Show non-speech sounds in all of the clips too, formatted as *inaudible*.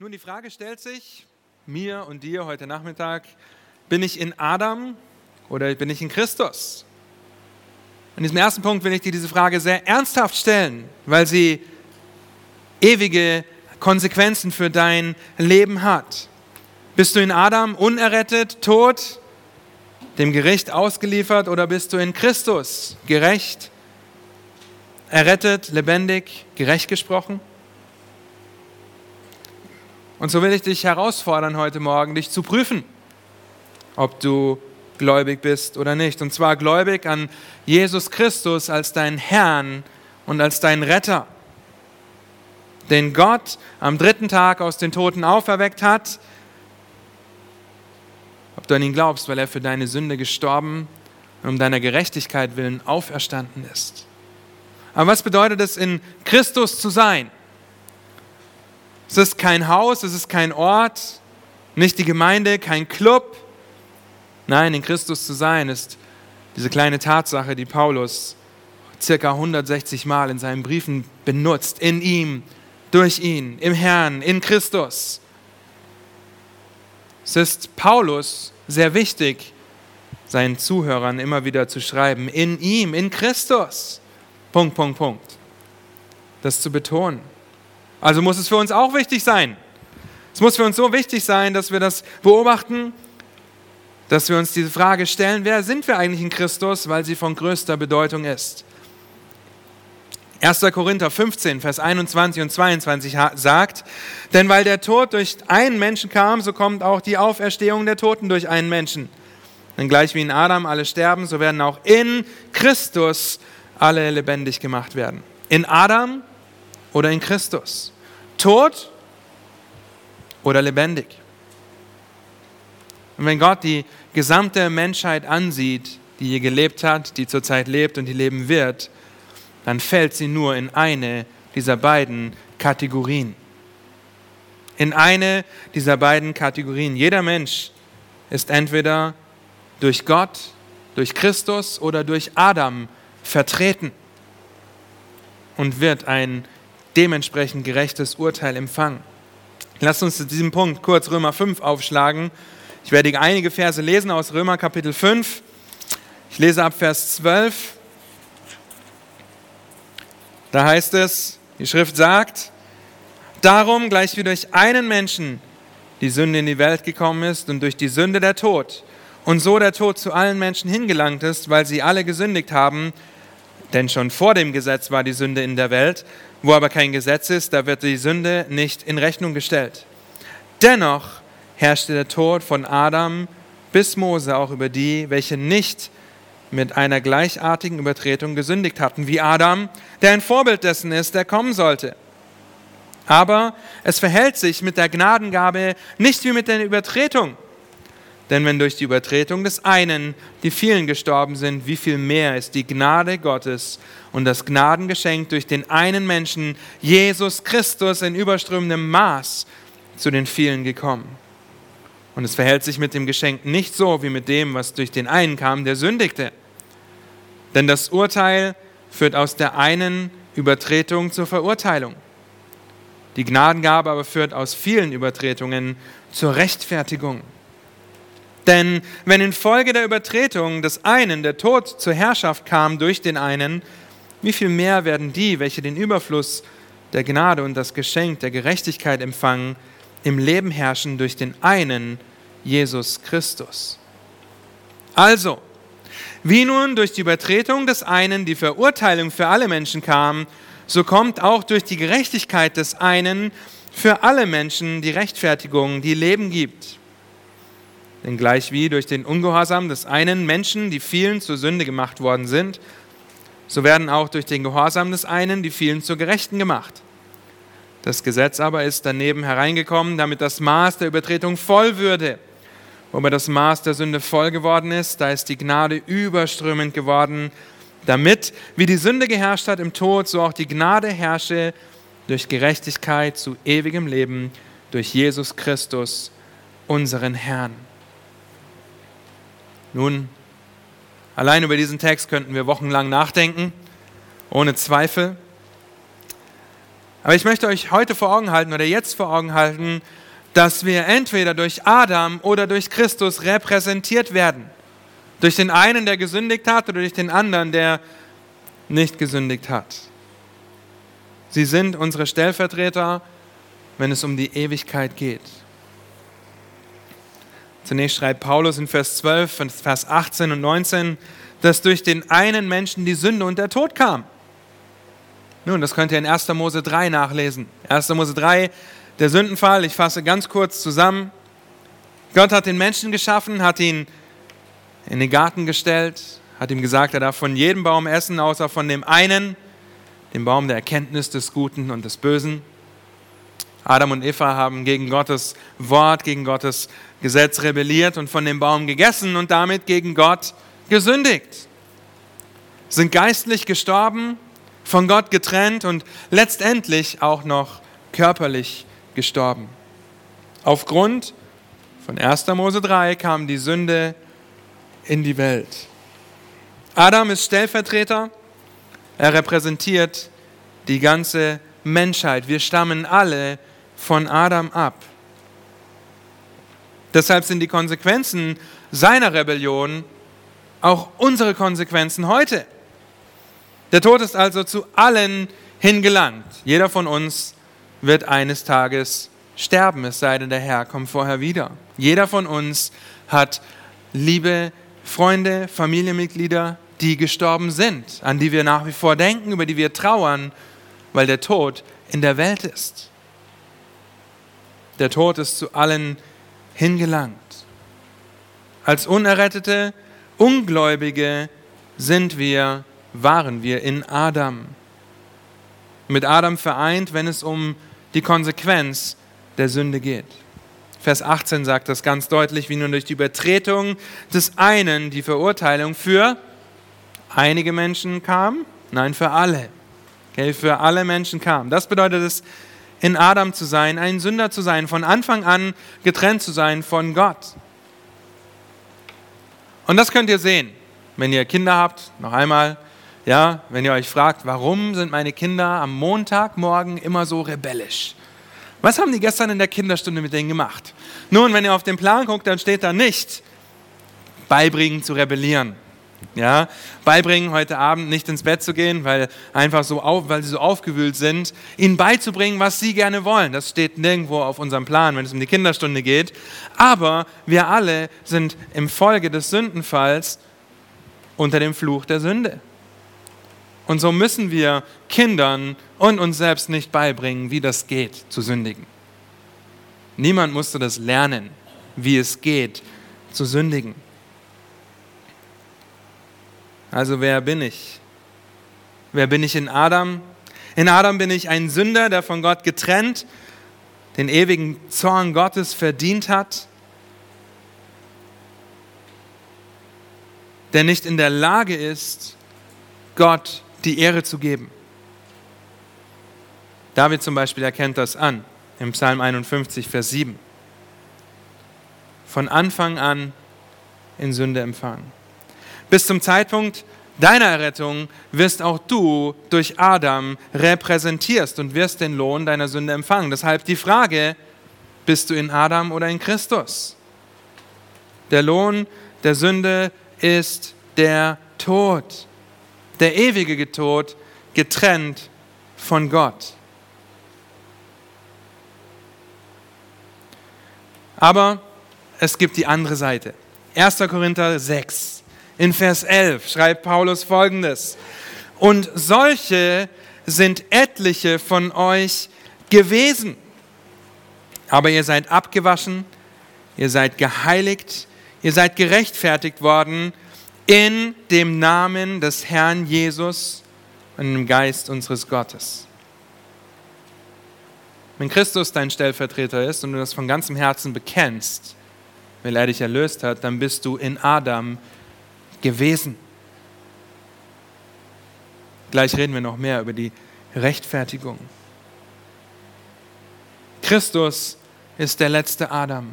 Nun, die Frage stellt sich mir und dir heute Nachmittag, bin ich in Adam oder bin ich in Christus? In diesem ersten Punkt will ich dir diese Frage sehr ernsthaft stellen, weil sie ewige Konsequenzen für dein Leben hat. Bist du in Adam unerrettet, tot, dem Gericht ausgeliefert oder bist du in Christus gerecht, errettet, lebendig, gerecht gesprochen? Und so will ich dich herausfordern heute Morgen, dich zu prüfen, ob du gläubig bist oder nicht. Und zwar gläubig an Jesus Christus als deinen Herrn und als deinen Retter, den Gott am dritten Tag aus den Toten auferweckt hat, ob du an ihn glaubst, weil er für deine Sünde gestorben und um deiner Gerechtigkeit willen auferstanden ist. Aber was bedeutet es, in Christus zu sein? Es ist kein Haus, es ist kein Ort, nicht die Gemeinde, kein Club. Nein, in Christus zu sein ist diese kleine Tatsache, die Paulus circa 160 Mal in seinen Briefen benutzt. In ihm, durch ihn, im Herrn, in Christus. Es ist Paulus sehr wichtig, seinen Zuhörern immer wieder zu schreiben, in ihm, in Christus. Punkt, Punkt, Punkt. Das zu betonen. Also muss es für uns auch wichtig sein. Es muss für uns so wichtig sein, dass wir das beobachten, dass wir uns diese Frage stellen, wer sind wir eigentlich in Christus, weil sie von größter Bedeutung ist. 1. Korinther 15, Vers 21 und 22 sagt, denn weil der Tod durch einen Menschen kam, so kommt auch die Auferstehung der Toten durch einen Menschen. Denn gleich wie in Adam alle sterben, so werden auch in Christus alle lebendig gemacht werden. In Adam oder in Christus. Tot oder lebendig. Und wenn Gott die gesamte Menschheit ansieht, die hier gelebt hat, die zurzeit lebt und die leben wird, dann fällt sie nur in eine dieser beiden Kategorien. In eine dieser beiden Kategorien. Jeder Mensch ist entweder durch Gott, durch Christus oder durch Adam vertreten und wird ein dementsprechend gerechtes Urteil empfangen. Lasst uns zu diesem Punkt kurz Römer 5 aufschlagen. Ich werde einige Verse lesen aus Römer Kapitel 5. Ich lese ab Vers 12. Da heißt es, die Schrift sagt, darum, gleich wie durch einen Menschen die Sünde in die Welt gekommen ist und durch die Sünde der Tod, und so der Tod zu allen Menschen hingelangt ist, weil sie alle gesündigt haben, denn schon vor dem Gesetz war die Sünde in der Welt, wo aber kein Gesetz ist, da wird die Sünde nicht in Rechnung gestellt. Dennoch herrschte der Tod von Adam bis Mose auch über die, welche nicht mit einer gleichartigen Übertretung gesündigt hatten, wie Adam, der ein Vorbild dessen ist, der kommen sollte. Aber es verhält sich mit der Gnadengabe nicht wie mit der Übertretung. Denn wenn durch die Übertretung des einen die vielen gestorben sind, wie viel mehr ist die Gnade Gottes und das Gnadengeschenk durch den einen Menschen, Jesus Christus, in überströmendem Maß zu den vielen gekommen. Und es verhält sich mit dem Geschenk nicht so wie mit dem, was durch den einen kam, der sündigte. Denn das Urteil führt aus der einen Übertretung zur Verurteilung. Die Gnadengabe aber führt aus vielen Übertretungen zur Rechtfertigung. Denn wenn infolge der Übertretung des einen der Tod zur Herrschaft kam durch den einen, wie viel mehr werden die, welche den Überfluss der Gnade und das Geschenk der Gerechtigkeit empfangen, im Leben herrschen durch den einen, Jesus Christus. Also, wie nun durch die Übertretung des einen die Verurteilung für alle Menschen kam, so kommt auch durch die Gerechtigkeit des einen für alle Menschen die Rechtfertigung, die Leben gibt. Denn gleich wie durch den Ungehorsam des einen Menschen die vielen zur Sünde gemacht worden sind, so werden auch durch den Gehorsam des einen die vielen zur Gerechten gemacht. Das Gesetz aber ist daneben hereingekommen, damit das Maß der Übertretung voll würde. Wobei das Maß der Sünde voll geworden ist, da ist die Gnade überströmend geworden, damit, wie die Sünde geherrscht hat im Tod, so auch die Gnade herrsche durch Gerechtigkeit zu ewigem Leben durch Jesus Christus, unseren Herrn. Nun, allein über diesen Text könnten wir wochenlang nachdenken, ohne Zweifel. Aber ich möchte euch heute vor Augen halten oder jetzt vor Augen halten, dass wir entweder durch Adam oder durch Christus repräsentiert werden. Durch den einen, der gesündigt hat, oder durch den anderen, der nicht gesündigt hat. Sie sind unsere Stellvertreter, wenn es um die Ewigkeit geht. Zunächst schreibt Paulus in Vers 12, Vers 18 und 19, dass durch den einen Menschen die Sünde und der Tod kam. Nun, das könnt ihr in 1. Mose 3 nachlesen. 1. Mose 3, der Sündenfall, ich fasse ganz kurz zusammen. Gott hat den Menschen geschaffen, hat ihn in den Garten gestellt, hat ihm gesagt, er darf von jedem Baum essen, außer von dem einen, dem Baum der Erkenntnis des Guten und des Bösen. Adam und Eva haben gegen Gottes Wort, gegen Gottes Gesetz rebelliert und von dem Baum gegessen und damit gegen Gott gesündigt. Sind geistlich gestorben von Gott getrennt und letztendlich auch noch körperlich gestorben. Aufgrund von 1. Mose 3 kam die Sünde in die Welt. Adam ist Stellvertreter, er repräsentiert die ganze Menschheit. Wir stammen alle von Adam ab. Deshalb sind die Konsequenzen seiner Rebellion auch unsere Konsequenzen heute. Der Tod ist also zu allen hingelangt. Jeder von uns wird eines Tages sterben, es sei denn, der Herr kommt vorher wieder. Jeder von uns hat liebe Freunde, Familienmitglieder, die gestorben sind, an die wir nach wie vor denken, über die wir trauern, weil der Tod in der Welt ist. Der Tod ist zu allen hingelangt. Als Unerrettete, Ungläubige sind wir waren wir in Adam. Mit Adam vereint, wenn es um die Konsequenz der Sünde geht. Vers 18 sagt das ganz deutlich, wie nun durch die Übertretung des einen die Verurteilung für einige Menschen kam, nein, für alle. Okay, für alle Menschen kam. Das bedeutet es, in Adam zu sein, ein Sünder zu sein, von Anfang an getrennt zu sein von Gott. Und das könnt ihr sehen, wenn ihr Kinder habt, noch einmal, ja, wenn ihr euch fragt, warum sind meine Kinder am Montagmorgen immer so rebellisch? Was haben die gestern in der Kinderstunde mit denen gemacht? Nun, wenn ihr auf den Plan guckt, dann steht da nicht, beibringen zu rebellieren. Ja, beibringen, heute Abend nicht ins Bett zu gehen, weil einfach so auf, weil sie so aufgewühlt sind, ihnen beizubringen, was sie gerne wollen. Das steht nirgendwo auf unserem Plan, wenn es um die Kinderstunde geht. Aber wir alle sind im Folge des Sündenfalls unter dem Fluch der Sünde. Und so müssen wir Kindern und uns selbst nicht beibringen, wie das geht, zu sündigen. Niemand musste das lernen, wie es geht, zu sündigen. Also wer bin ich? Wer bin ich in Adam? In Adam bin ich ein Sünder, der von Gott getrennt, den ewigen Zorn Gottes verdient hat, der nicht in der Lage ist, Gott die Ehre zu geben. David zum Beispiel erkennt das an im Psalm 51, Vers 7. Von Anfang an in Sünde empfangen. Bis zum Zeitpunkt deiner Errettung wirst auch du durch Adam repräsentierst und wirst den Lohn deiner Sünde empfangen. Deshalb die Frage, bist du in Adam oder in Christus? Der Lohn der Sünde ist der Tod der ewige Tod, getrennt von Gott. Aber es gibt die andere Seite. 1. Korinther 6. In Vers 11 schreibt Paulus folgendes. Und solche sind etliche von euch gewesen. Aber ihr seid abgewaschen, ihr seid geheiligt, ihr seid gerechtfertigt worden in dem Namen des Herrn Jesus und im Geist unseres Gottes. Wenn Christus dein Stellvertreter ist und du das von ganzem Herzen bekennst, weil er dich erlöst hat, dann bist du in Adam gewesen. Gleich reden wir noch mehr über die Rechtfertigung. Christus ist der letzte Adam.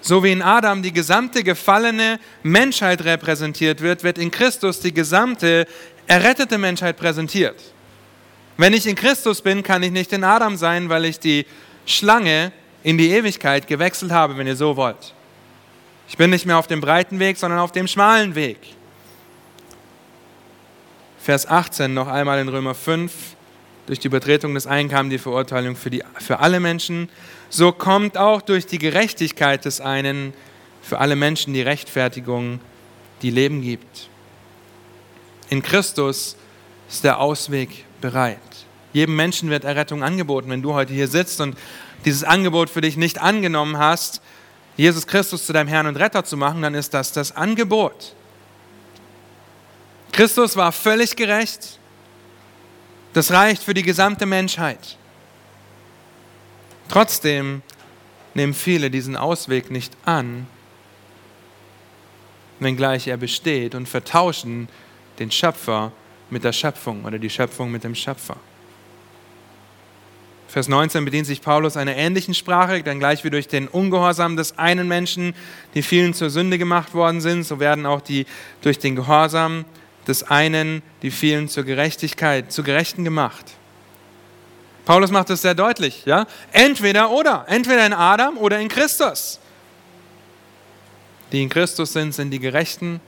So wie in Adam die gesamte gefallene Menschheit repräsentiert wird, wird in Christus die gesamte errettete Menschheit präsentiert. Wenn ich in Christus bin, kann ich nicht in Adam sein, weil ich die Schlange in die Ewigkeit gewechselt habe, wenn ihr so wollt. Ich bin nicht mehr auf dem breiten Weg, sondern auf dem schmalen Weg. Vers 18 noch einmal in Römer 5. Durch die Übertretung des einen kam die Verurteilung für, die, für alle Menschen. So kommt auch durch die Gerechtigkeit des einen für alle Menschen die Rechtfertigung, die Leben gibt. In Christus ist der Ausweg bereit. Jedem Menschen wird Errettung angeboten. Wenn du heute hier sitzt und dieses Angebot für dich nicht angenommen hast, Jesus Christus zu deinem Herrn und Retter zu machen, dann ist das das Angebot. Christus war völlig gerecht. Das reicht für die gesamte Menschheit. Trotzdem nehmen viele diesen Ausweg nicht an, wenngleich er besteht und vertauschen den Schöpfer mit der Schöpfung oder die Schöpfung mit dem Schöpfer. Vers 19 bedient sich Paulus einer ähnlichen Sprache, denn gleich wie durch den Ungehorsam des einen Menschen die vielen zur Sünde gemacht worden sind, so werden auch die durch den Gehorsam des einen die vielen zur Gerechtigkeit, zu Gerechten gemacht. Paulus macht es sehr deutlich, ja? Entweder oder, entweder in Adam oder in Christus. Die in Christus sind, sind die Gerechten,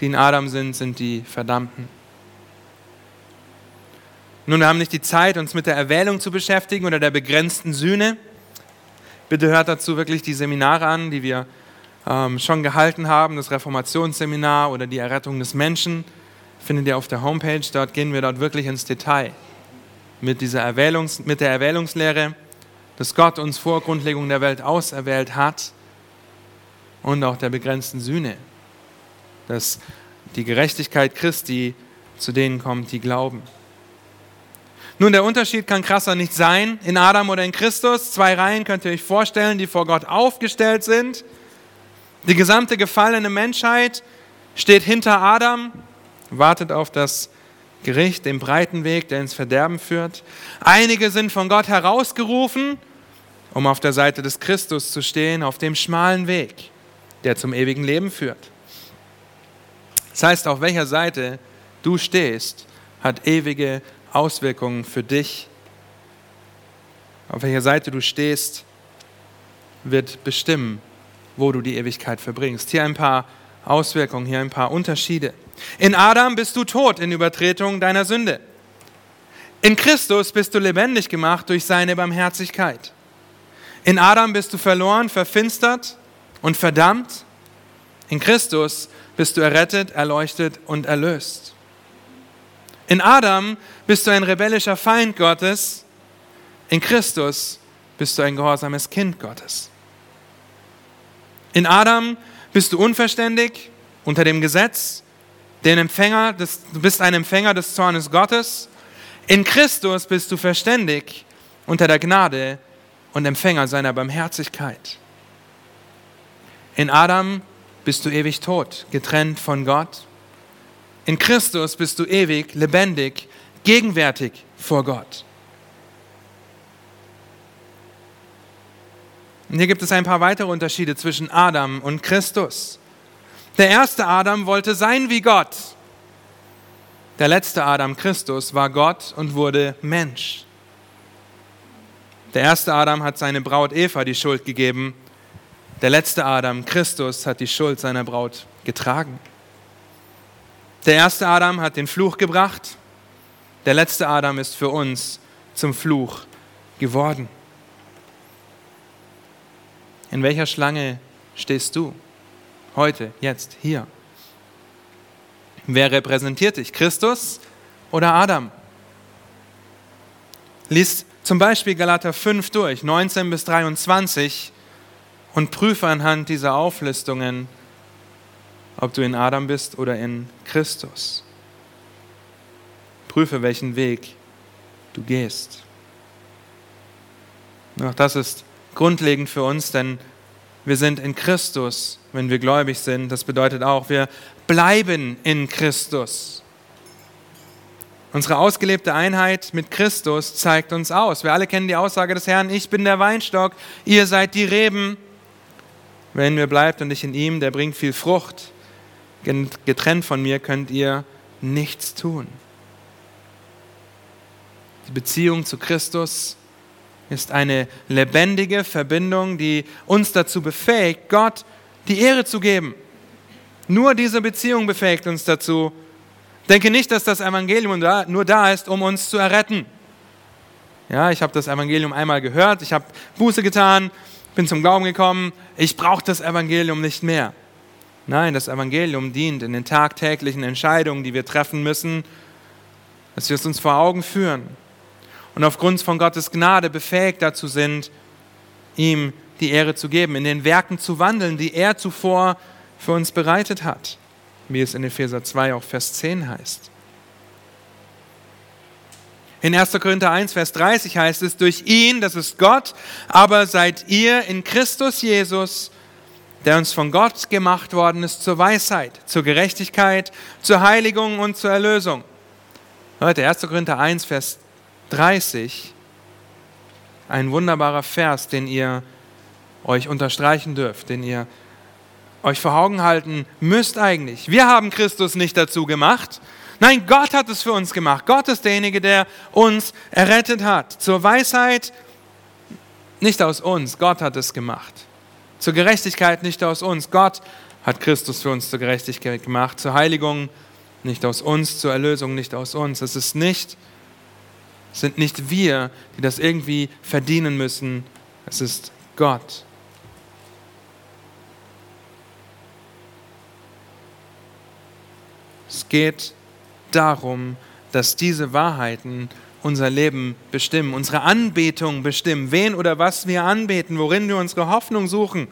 die in Adam sind, sind die Verdammten. Nun, wir haben nicht die Zeit, uns mit der Erwählung zu beschäftigen oder der begrenzten Sühne. Bitte hört dazu wirklich die Seminare an, die wir ähm, schon gehalten haben, das Reformationsseminar oder die Errettung des Menschen. Findet ihr auf der Homepage, dort gehen wir dort wirklich ins Detail mit, dieser Erwählungs-, mit der Erwählungslehre, dass Gott uns vor Grundlegung der Welt auserwählt hat und auch der begrenzten Sühne, dass die Gerechtigkeit Christi zu denen kommt, die glauben. Nun, der Unterschied kann krasser nicht sein in Adam oder in Christus. Zwei Reihen könnt ihr euch vorstellen, die vor Gott aufgestellt sind. Die gesamte gefallene Menschheit steht hinter Adam, wartet auf das Gericht, den breiten Weg, der ins Verderben führt. Einige sind von Gott herausgerufen, um auf der Seite des Christus zu stehen, auf dem schmalen Weg, der zum ewigen Leben führt. Das heißt, auf welcher Seite du stehst, hat ewige Auswirkungen für dich. Auf welcher Seite du stehst, wird bestimmen, wo du die Ewigkeit verbringst. Hier ein paar Auswirkungen, hier ein paar Unterschiede. In Adam bist du tot in Übertretung deiner Sünde. In Christus bist du lebendig gemacht durch seine Barmherzigkeit. In Adam bist du verloren, verfinstert und verdammt. In Christus bist du errettet, erleuchtet und erlöst. In Adam bist du ein rebellischer Feind Gottes. In Christus bist du ein gehorsames Kind Gottes. In Adam bist du unverständig unter dem Gesetz, den Empfänger des, du bist ein Empfänger des Zornes Gottes. In Christus bist du verständig unter der Gnade und Empfänger seiner Barmherzigkeit. In Adam bist du ewig tot, getrennt von Gott. In Christus bist du ewig, lebendig, gegenwärtig vor Gott. Und hier gibt es ein paar weitere Unterschiede zwischen Adam und Christus. Der erste Adam wollte sein wie Gott. Der letzte Adam, Christus, war Gott und wurde Mensch. Der erste Adam hat seine Braut Eva die Schuld gegeben. Der letzte Adam, Christus, hat die Schuld seiner Braut getragen. Der erste Adam hat den Fluch gebracht. Der letzte Adam ist für uns zum Fluch geworden. In welcher Schlange stehst du? Heute, jetzt, hier. Wer repräsentiert dich? Christus oder Adam? Lies zum Beispiel Galater 5 durch, 19 bis 23 und prüfe anhand dieser Auflistungen, ob du in Adam bist oder in Christus. Prüfe, welchen Weg du gehst. auch das ist grundlegend für uns, denn wir sind in Christus, wenn wir gläubig sind. Das bedeutet auch, wir bleiben in Christus. Unsere ausgelebte Einheit mit Christus zeigt uns aus. Wir alle kennen die Aussage des Herrn, ich bin der Weinstock, ihr seid die Reben. Wenn ihr bleibt und ich in ihm, der bringt viel Frucht. Getrennt von mir könnt ihr nichts tun. Die Beziehung zu Christus ist eine lebendige Verbindung, die uns dazu befähigt, Gott die Ehre zu geben. Nur diese Beziehung befähigt uns dazu. Denke nicht, dass das Evangelium nur da ist, um uns zu erretten. Ja, ich habe das Evangelium einmal gehört, ich habe Buße getan, bin zum Glauben gekommen, ich brauche das Evangelium nicht mehr. Nein, das Evangelium dient in den tagtäglichen Entscheidungen, die wir treffen müssen, dass wir es uns vor Augen führen und aufgrund von Gottes Gnade befähigt dazu sind, ihm die Ehre zu geben, in den Werken zu wandeln, die er zuvor für uns bereitet hat, wie es in Epheser 2 auch Vers 10 heißt. In 1. Korinther 1, Vers 30 heißt es, durch ihn, das ist Gott, aber seid ihr in Christus Jesus, der uns von Gott gemacht worden ist zur Weisheit, zur Gerechtigkeit, zur Heiligung und zur Erlösung. Leute, 1. Korinther 1, Vers 30, ein wunderbarer Vers, den ihr euch unterstreichen dürft, den ihr euch vor Augen halten müsst eigentlich. Wir haben Christus nicht dazu gemacht. Nein, Gott hat es für uns gemacht. Gott ist derjenige, der uns errettet hat. Zur Weisheit nicht aus uns, Gott hat es gemacht. Zur Gerechtigkeit nicht aus uns, Gott hat Christus für uns zur Gerechtigkeit gemacht. Zur Heiligung nicht aus uns, zur Erlösung nicht aus uns. Es ist nicht, sind nicht wir, die das irgendwie verdienen müssen. Es ist Gott. Es geht darum, dass diese Wahrheiten unser Leben bestimmen, unsere Anbetung bestimmen, wen oder was wir anbeten, worin wir unsere Hoffnung suchen.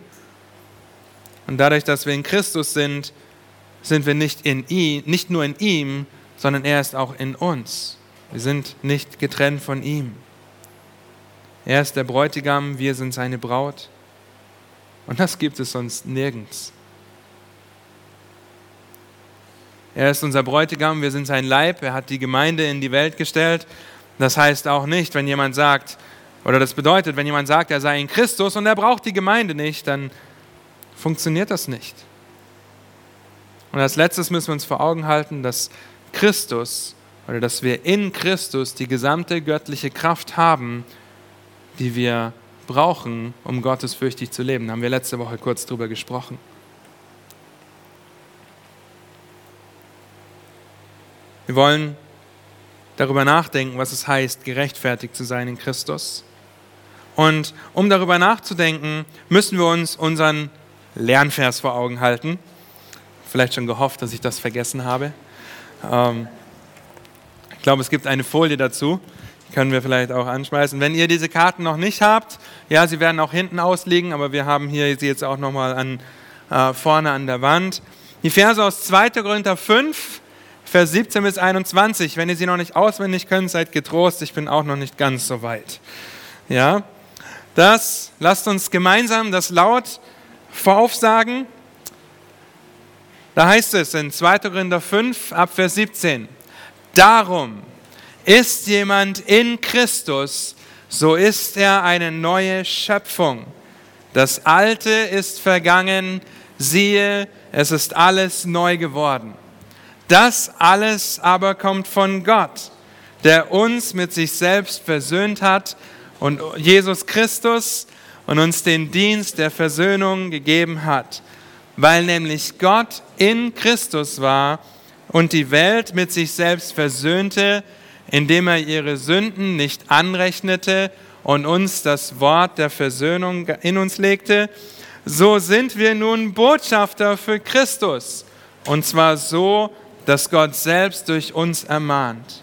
Und dadurch, dass wir in Christus sind, sind wir nicht, in ihm, nicht nur in ihm, sondern er ist auch in uns. Wir sind nicht getrennt von ihm. Er ist der Bräutigam, wir sind seine Braut. Und das gibt es sonst nirgends. Er ist unser Bräutigam, wir sind sein Leib, er hat die Gemeinde in die Welt gestellt. Das heißt auch nicht, wenn jemand sagt, oder das bedeutet, wenn jemand sagt, er sei in Christus und er braucht die Gemeinde nicht, dann funktioniert das nicht. Und als letztes müssen wir uns vor Augen halten, dass Christus oder dass wir in Christus die gesamte göttliche Kraft haben, die wir brauchen, um gottesfürchtig zu leben. Da haben wir letzte Woche kurz drüber gesprochen. Wir wollen darüber nachdenken, was es heißt, gerechtfertigt zu sein in Christus. Und um darüber nachzudenken, müssen wir uns unseren Lernvers vor Augen halten. Vielleicht schon gehofft, dass ich das vergessen habe. Ähm, ich glaube, es gibt eine Folie dazu. Die können wir vielleicht auch anschmeißen. Wenn ihr diese Karten noch nicht habt, ja, sie werden auch hinten ausliegen, aber wir haben hier sie jetzt auch nochmal an, äh, vorne an der Wand. Die Verse aus 2. Korinther 5, Vers 17 bis 21. Wenn ihr sie noch nicht auswendig könnt, seid getrost, ich bin auch noch nicht ganz so weit. Ja, das, lasst uns gemeinsam das laut voraufsagen. Da heißt es in 2. Korinther 5 ab Vers 17. Darum ist jemand in Christus, so ist er eine neue Schöpfung. Das Alte ist vergangen, siehe, es ist alles neu geworden. Das alles aber kommt von Gott, der uns mit sich selbst versöhnt hat und Jesus Christus und uns den Dienst der Versöhnung gegeben hat, weil nämlich Gott in Christus war und die Welt mit sich selbst versöhnte, indem er ihre Sünden nicht anrechnete und uns das Wort der Versöhnung in uns legte, so sind wir nun Botschafter für Christus. Und zwar so, das Gott selbst durch uns ermahnt.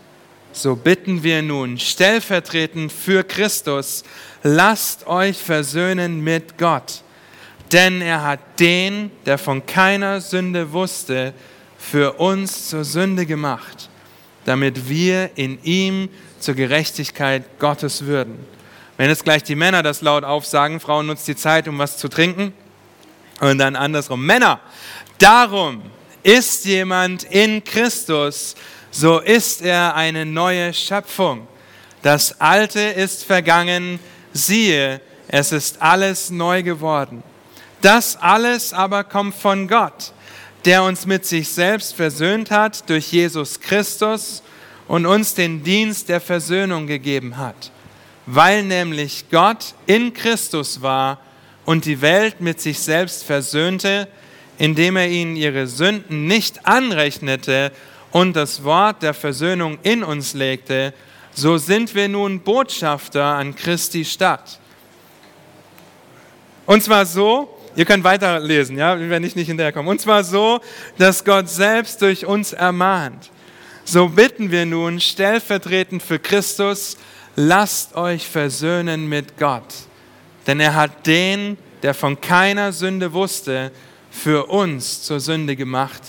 So bitten wir nun stellvertretend für Christus, lasst euch versöhnen mit Gott. Denn er hat den, der von keiner Sünde wusste, für uns zur Sünde gemacht, damit wir in ihm zur Gerechtigkeit Gottes würden. Wenn jetzt gleich die Männer das laut aufsagen, Frauen nutzt die Zeit, um was zu trinken. Und dann andersrum, Männer, darum ist jemand in Christus, so ist er eine neue Schöpfung. Das Alte ist vergangen, siehe, es ist alles neu geworden. Das alles aber kommt von Gott, der uns mit sich selbst versöhnt hat durch Jesus Christus und uns den Dienst der Versöhnung gegeben hat, weil nämlich Gott in Christus war und die Welt mit sich selbst versöhnte, indem er ihnen ihre Sünden nicht anrechnete und das Wort der Versöhnung in uns legte, so sind wir nun Botschafter an Christi Stadt. Und zwar so, ihr könnt weiterlesen, ja, wenn ich nicht hinterherkomme. Und zwar so, dass Gott selbst durch uns ermahnt. So bitten wir nun stellvertretend für Christus, lasst euch versöhnen mit Gott. Denn er hat den, der von keiner Sünde wusste, für uns zur Sünde gemacht,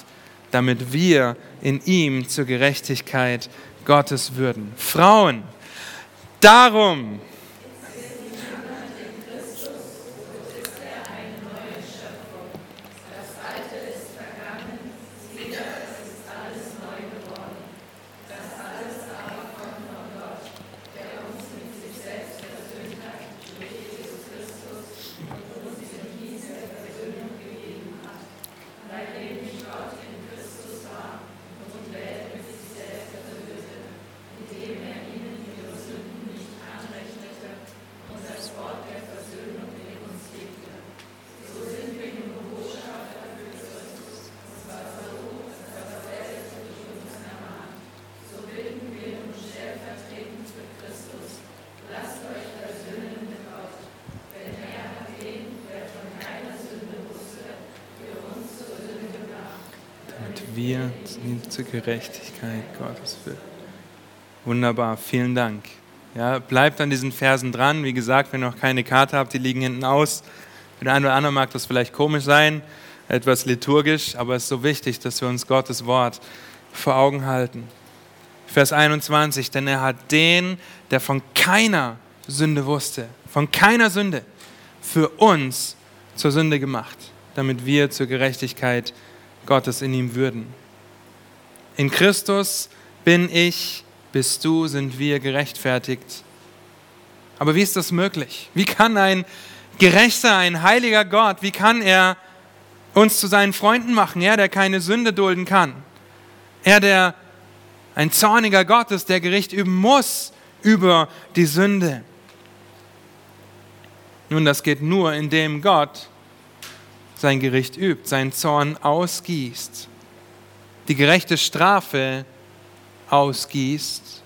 damit wir in ihm zur Gerechtigkeit Gottes würden. Frauen, darum wir zur Gerechtigkeit Gottes will. Wunderbar, vielen Dank. Ja, bleibt an diesen Versen dran. Wie gesagt, wenn ihr noch keine Karte habt, die liegen hinten aus. Für den einen oder anderen mag das vielleicht komisch sein, etwas liturgisch, aber es ist so wichtig, dass wir uns Gottes Wort vor Augen halten. Vers 21, denn er hat den, der von keiner Sünde wusste, von keiner Sünde, für uns zur Sünde gemacht, damit wir zur Gerechtigkeit Gottes in ihm würden. In Christus bin ich, bist du, sind wir gerechtfertigt. Aber wie ist das möglich? Wie kann ein gerechter, ein heiliger Gott, wie kann er uns zu seinen Freunden machen? Er, der keine Sünde dulden kann. Er, der ein zorniger Gott ist, der Gericht üben muss über die Sünde. Nun, das geht nur, indem Gott sein Gericht übt, seinen Zorn ausgießt, die gerechte Strafe ausgießt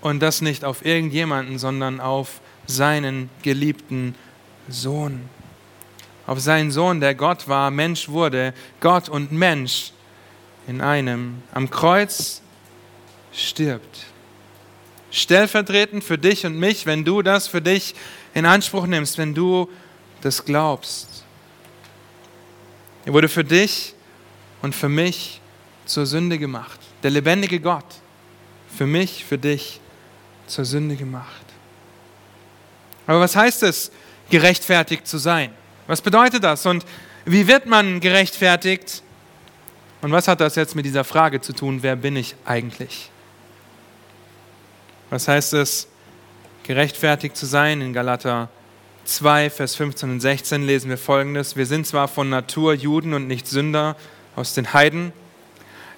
und das nicht auf irgendjemanden, sondern auf seinen geliebten Sohn. Auf seinen Sohn, der Gott war, Mensch wurde, Gott und Mensch in einem. Am Kreuz stirbt. Stellvertretend für dich und mich, wenn du das für dich in Anspruch nimmst, wenn du das glaubst. Er wurde für dich und für mich zur Sünde gemacht. Der lebendige Gott, für mich, für dich zur Sünde gemacht. Aber was heißt es, gerechtfertigt zu sein? Was bedeutet das? Und wie wird man gerechtfertigt? Und was hat das jetzt mit dieser Frage zu tun, wer bin ich eigentlich? Was heißt es, gerechtfertigt zu sein in Galater 2, Vers 15 und 16 lesen wir folgendes. Wir sind zwar von Natur Juden und nicht Sünder aus den Heiden,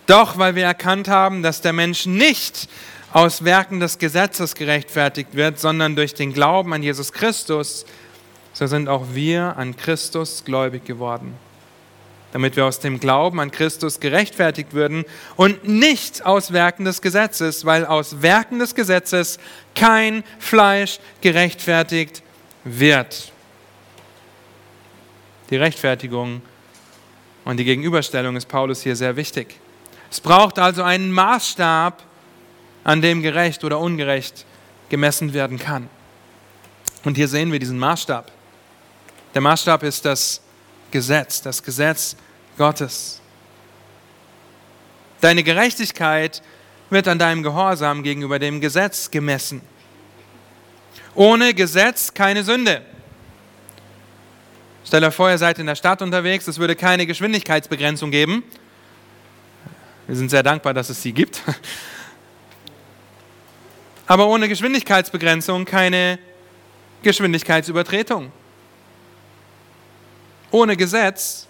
doch weil wir erkannt haben, dass der Mensch nicht aus Werken des Gesetzes gerechtfertigt wird, sondern durch den Glauben an Jesus Christus, so sind auch wir an Christus gläubig geworden. Damit wir aus dem Glauben an Christus gerechtfertigt würden und nicht aus Werken des Gesetzes, weil aus Werken des Gesetzes kein Fleisch gerechtfertigt wird. Die Rechtfertigung und die Gegenüberstellung ist Paulus hier sehr wichtig. Es braucht also einen Maßstab, an dem gerecht oder ungerecht gemessen werden kann. Und hier sehen wir diesen Maßstab. Der Maßstab ist das Gesetz, das Gesetz Gottes. Deine Gerechtigkeit wird an deinem Gehorsam gegenüber dem Gesetz gemessen. Ohne Gesetz keine Sünde. Stell dir vor, ihr seid in der Stadt unterwegs, es würde keine Geschwindigkeitsbegrenzung geben. Wir sind sehr dankbar, dass es sie gibt. Aber ohne Geschwindigkeitsbegrenzung keine Geschwindigkeitsübertretung. Ohne Gesetz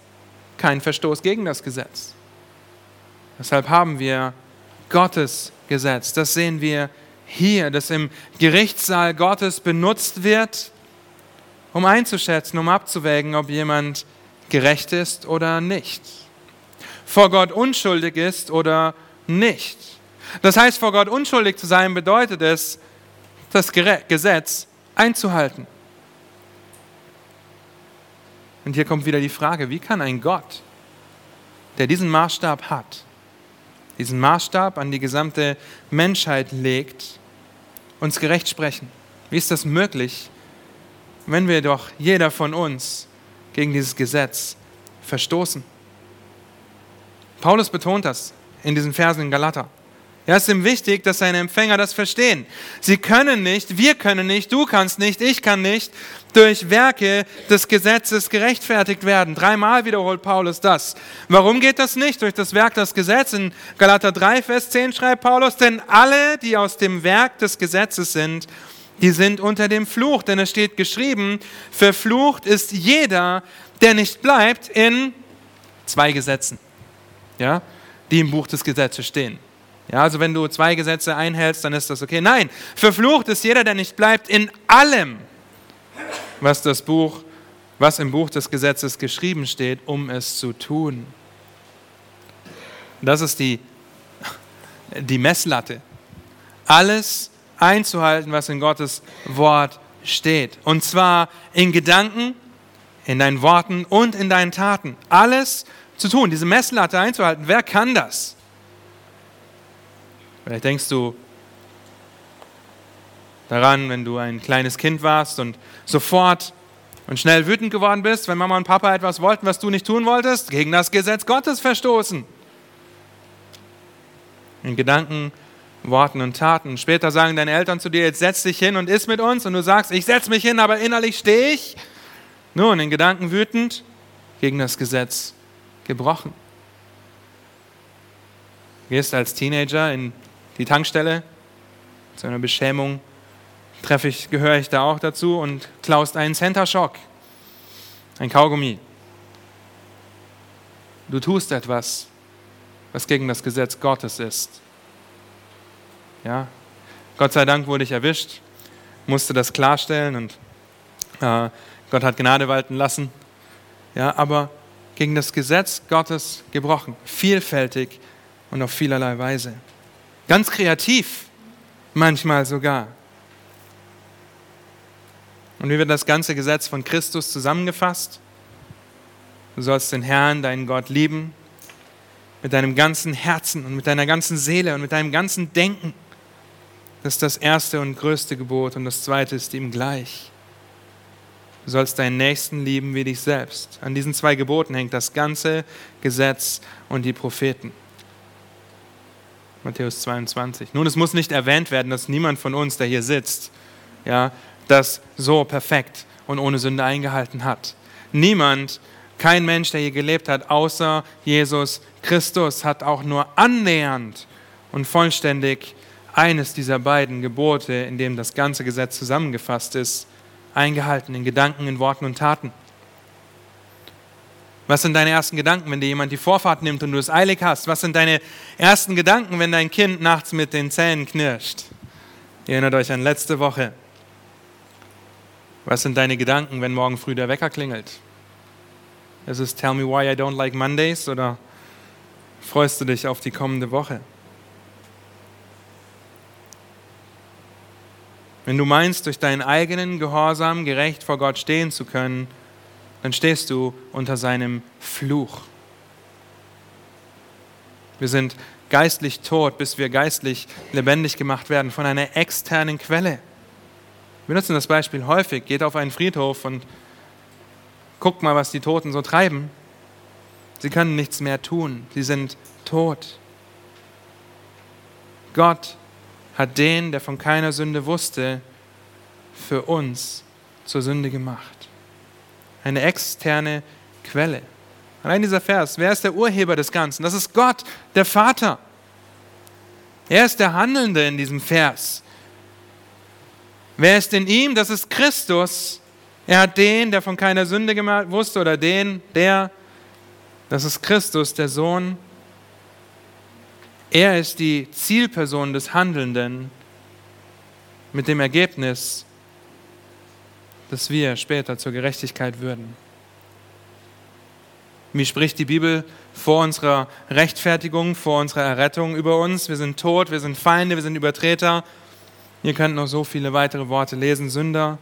kein Verstoß gegen das Gesetz. Deshalb haben wir Gottes Gesetz. Das sehen wir hier, das im Gerichtssaal Gottes benutzt wird, um einzuschätzen, um abzuwägen, ob jemand gerecht ist oder nicht. Vor Gott unschuldig ist oder nicht. Das heißt, vor Gott unschuldig zu sein bedeutet es, das Gesetz einzuhalten. Und hier kommt wieder die Frage, wie kann ein Gott, der diesen Maßstab hat, diesen Maßstab an die gesamte Menschheit legt, uns gerecht sprechen? Wie ist das möglich, wenn wir doch jeder von uns gegen dieses Gesetz verstoßen? Paulus betont das in diesen Versen in Galater. Ja, es ist ihm wichtig, dass seine Empfänger das verstehen. Sie können nicht, wir können nicht, du kannst nicht, ich kann nicht durch Werke des Gesetzes gerechtfertigt werden. Dreimal wiederholt Paulus das. Warum geht das nicht? Durch das Werk des Gesetzes. In Galater 3, Vers 10 schreibt Paulus, denn alle, die aus dem Werk des Gesetzes sind, die sind unter dem Fluch. Denn es steht geschrieben, verflucht ist jeder, der nicht bleibt in zwei Gesetzen, ja, die im Buch des Gesetzes stehen. Ja, also wenn du zwei Gesetze einhältst, dann ist das okay. Nein, verflucht ist jeder, der nicht bleibt in allem, was das Buch, was im Buch des Gesetzes geschrieben steht, um es zu tun. Das ist die, die Messlatte. Alles einzuhalten, was in Gottes Wort steht. Und zwar in Gedanken, in deinen Worten und in deinen Taten. Alles zu tun, diese Messlatte einzuhalten. Wer kann das? Vielleicht denkst du daran, wenn du ein kleines Kind warst und sofort und schnell wütend geworden bist, wenn Mama und Papa etwas wollten, was du nicht tun wolltest, gegen das Gesetz Gottes verstoßen. In Gedanken, Worten und Taten. Später sagen deine Eltern zu dir, jetzt setz dich hin und iss mit uns und du sagst, ich setz mich hin, aber innerlich stehe ich. Nun, in Gedanken wütend, gegen das Gesetz gebrochen. Gehst als Teenager in die Tankstelle. Zu einer Beschämung treffe ich, gehöre ich da auch dazu und klaust einen Center Shock, ein Kaugummi. Du tust etwas, was gegen das Gesetz Gottes ist. Ja, Gott sei Dank wurde ich erwischt, musste das klarstellen und äh, Gott hat Gnade walten lassen. Ja, aber gegen das Gesetz Gottes gebrochen, vielfältig und auf vielerlei Weise. Ganz kreativ, manchmal sogar. Und wie wird das ganze Gesetz von Christus zusammengefasst? Du sollst den Herrn, deinen Gott, lieben, mit deinem ganzen Herzen und mit deiner ganzen Seele und mit deinem ganzen Denken. Das ist das erste und größte Gebot und das zweite ist ihm gleich. Du sollst deinen Nächsten lieben wie dich selbst. An diesen zwei Geboten hängt das ganze Gesetz und die Propheten. Matthäus 22. Nun, es muss nicht erwähnt werden, dass niemand von uns, der hier sitzt, ja, das so perfekt und ohne Sünde eingehalten hat. Niemand, kein Mensch, der hier gelebt hat, außer Jesus Christus, hat auch nur annähernd und vollständig eines dieser beiden Gebote, in dem das ganze Gesetz zusammengefasst ist, eingehalten, in Gedanken, in Worten und Taten. Was sind deine ersten Gedanken, wenn dir jemand die Vorfahrt nimmt und du es eilig hast? Was sind deine ersten Gedanken, wenn dein Kind nachts mit den Zähnen knirscht? Ihr erinnert euch an letzte Woche. Was sind deine Gedanken, wenn morgen früh der Wecker klingelt? Ist es Tell me why I don't like Mondays oder freust du dich auf die kommende Woche? Wenn du meinst, durch deinen eigenen Gehorsam gerecht vor Gott stehen zu können, dann stehst du unter seinem Fluch. Wir sind geistlich tot, bis wir geistlich lebendig gemacht werden von einer externen Quelle. Wir nutzen das Beispiel häufig. Geht auf einen Friedhof und guckt mal, was die Toten so treiben. Sie können nichts mehr tun. Sie sind tot. Gott hat den, der von keiner Sünde wusste, für uns zur Sünde gemacht eine externe Quelle. Allein dieser Vers, wer ist der Urheber des Ganzen? Das ist Gott, der Vater. Er ist der Handelnde in diesem Vers. Wer ist in ihm? Das ist Christus. Er hat den, der von keiner Sünde gemacht wusste, oder den, der, das ist Christus, der Sohn Er ist die Zielperson des Handelnden mit dem Ergebnis, dass wir später zur Gerechtigkeit würden. Wie spricht die Bibel vor unserer Rechtfertigung, vor unserer Errettung über uns? Wir sind tot, wir sind Feinde, wir sind Übertreter. Ihr könnt noch so viele weitere Worte lesen, Sünder.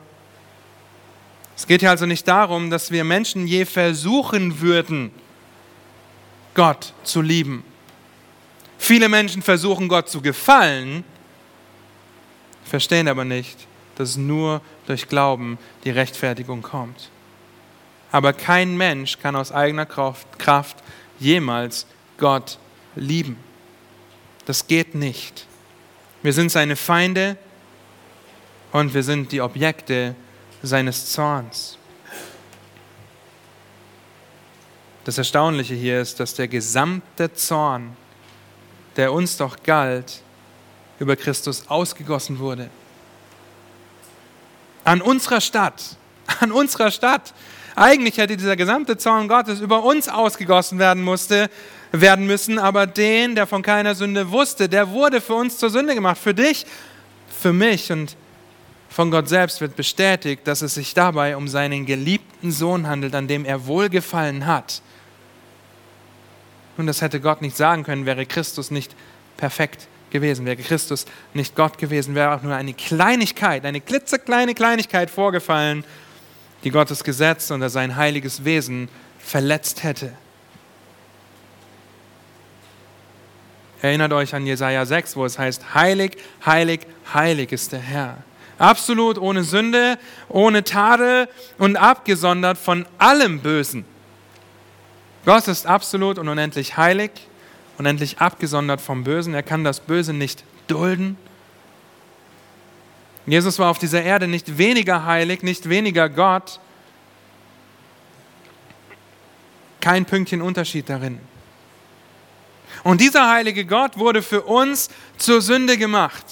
Es geht hier also nicht darum, dass wir Menschen je versuchen würden, Gott zu lieben. Viele Menschen versuchen Gott zu gefallen, verstehen aber nicht, dass nur durch Glauben die Rechtfertigung kommt. Aber kein Mensch kann aus eigener Kraft jemals Gott lieben. Das geht nicht. Wir sind seine Feinde und wir sind die Objekte seines Zorns. Das Erstaunliche hier ist, dass der gesamte Zorn, der uns doch galt, über Christus ausgegossen wurde. An unserer Stadt, *laughs* an unserer Stadt. Eigentlich hätte dieser gesamte Zorn Gottes über uns ausgegossen werden musste, werden müssen, aber den, der von keiner Sünde wusste, der wurde für uns zur Sünde gemacht, für dich, für mich und von Gott selbst wird bestätigt, dass es sich dabei um seinen geliebten Sohn handelt, an dem er wohlgefallen hat. Und das hätte Gott nicht sagen können, wäre Christus nicht perfekt gewesen, wäre Christus nicht Gott gewesen, wäre auch nur eine Kleinigkeit, eine klitzekleine Kleinigkeit vorgefallen, die Gottes Gesetz und sein heiliges Wesen verletzt hätte. Erinnert euch an Jesaja 6, wo es heißt: Heilig, heilig, heilig ist der Herr. Absolut ohne Sünde, ohne Tadel und abgesondert von allem Bösen. Gott ist absolut und unendlich heilig, unendlich abgesondert vom Bösen. Er kann das Böse nicht dulden. Jesus war auf dieser Erde nicht weniger heilig, nicht weniger Gott. Kein Pünktchen Unterschied darin. Und dieser heilige Gott wurde für uns zur Sünde gemacht,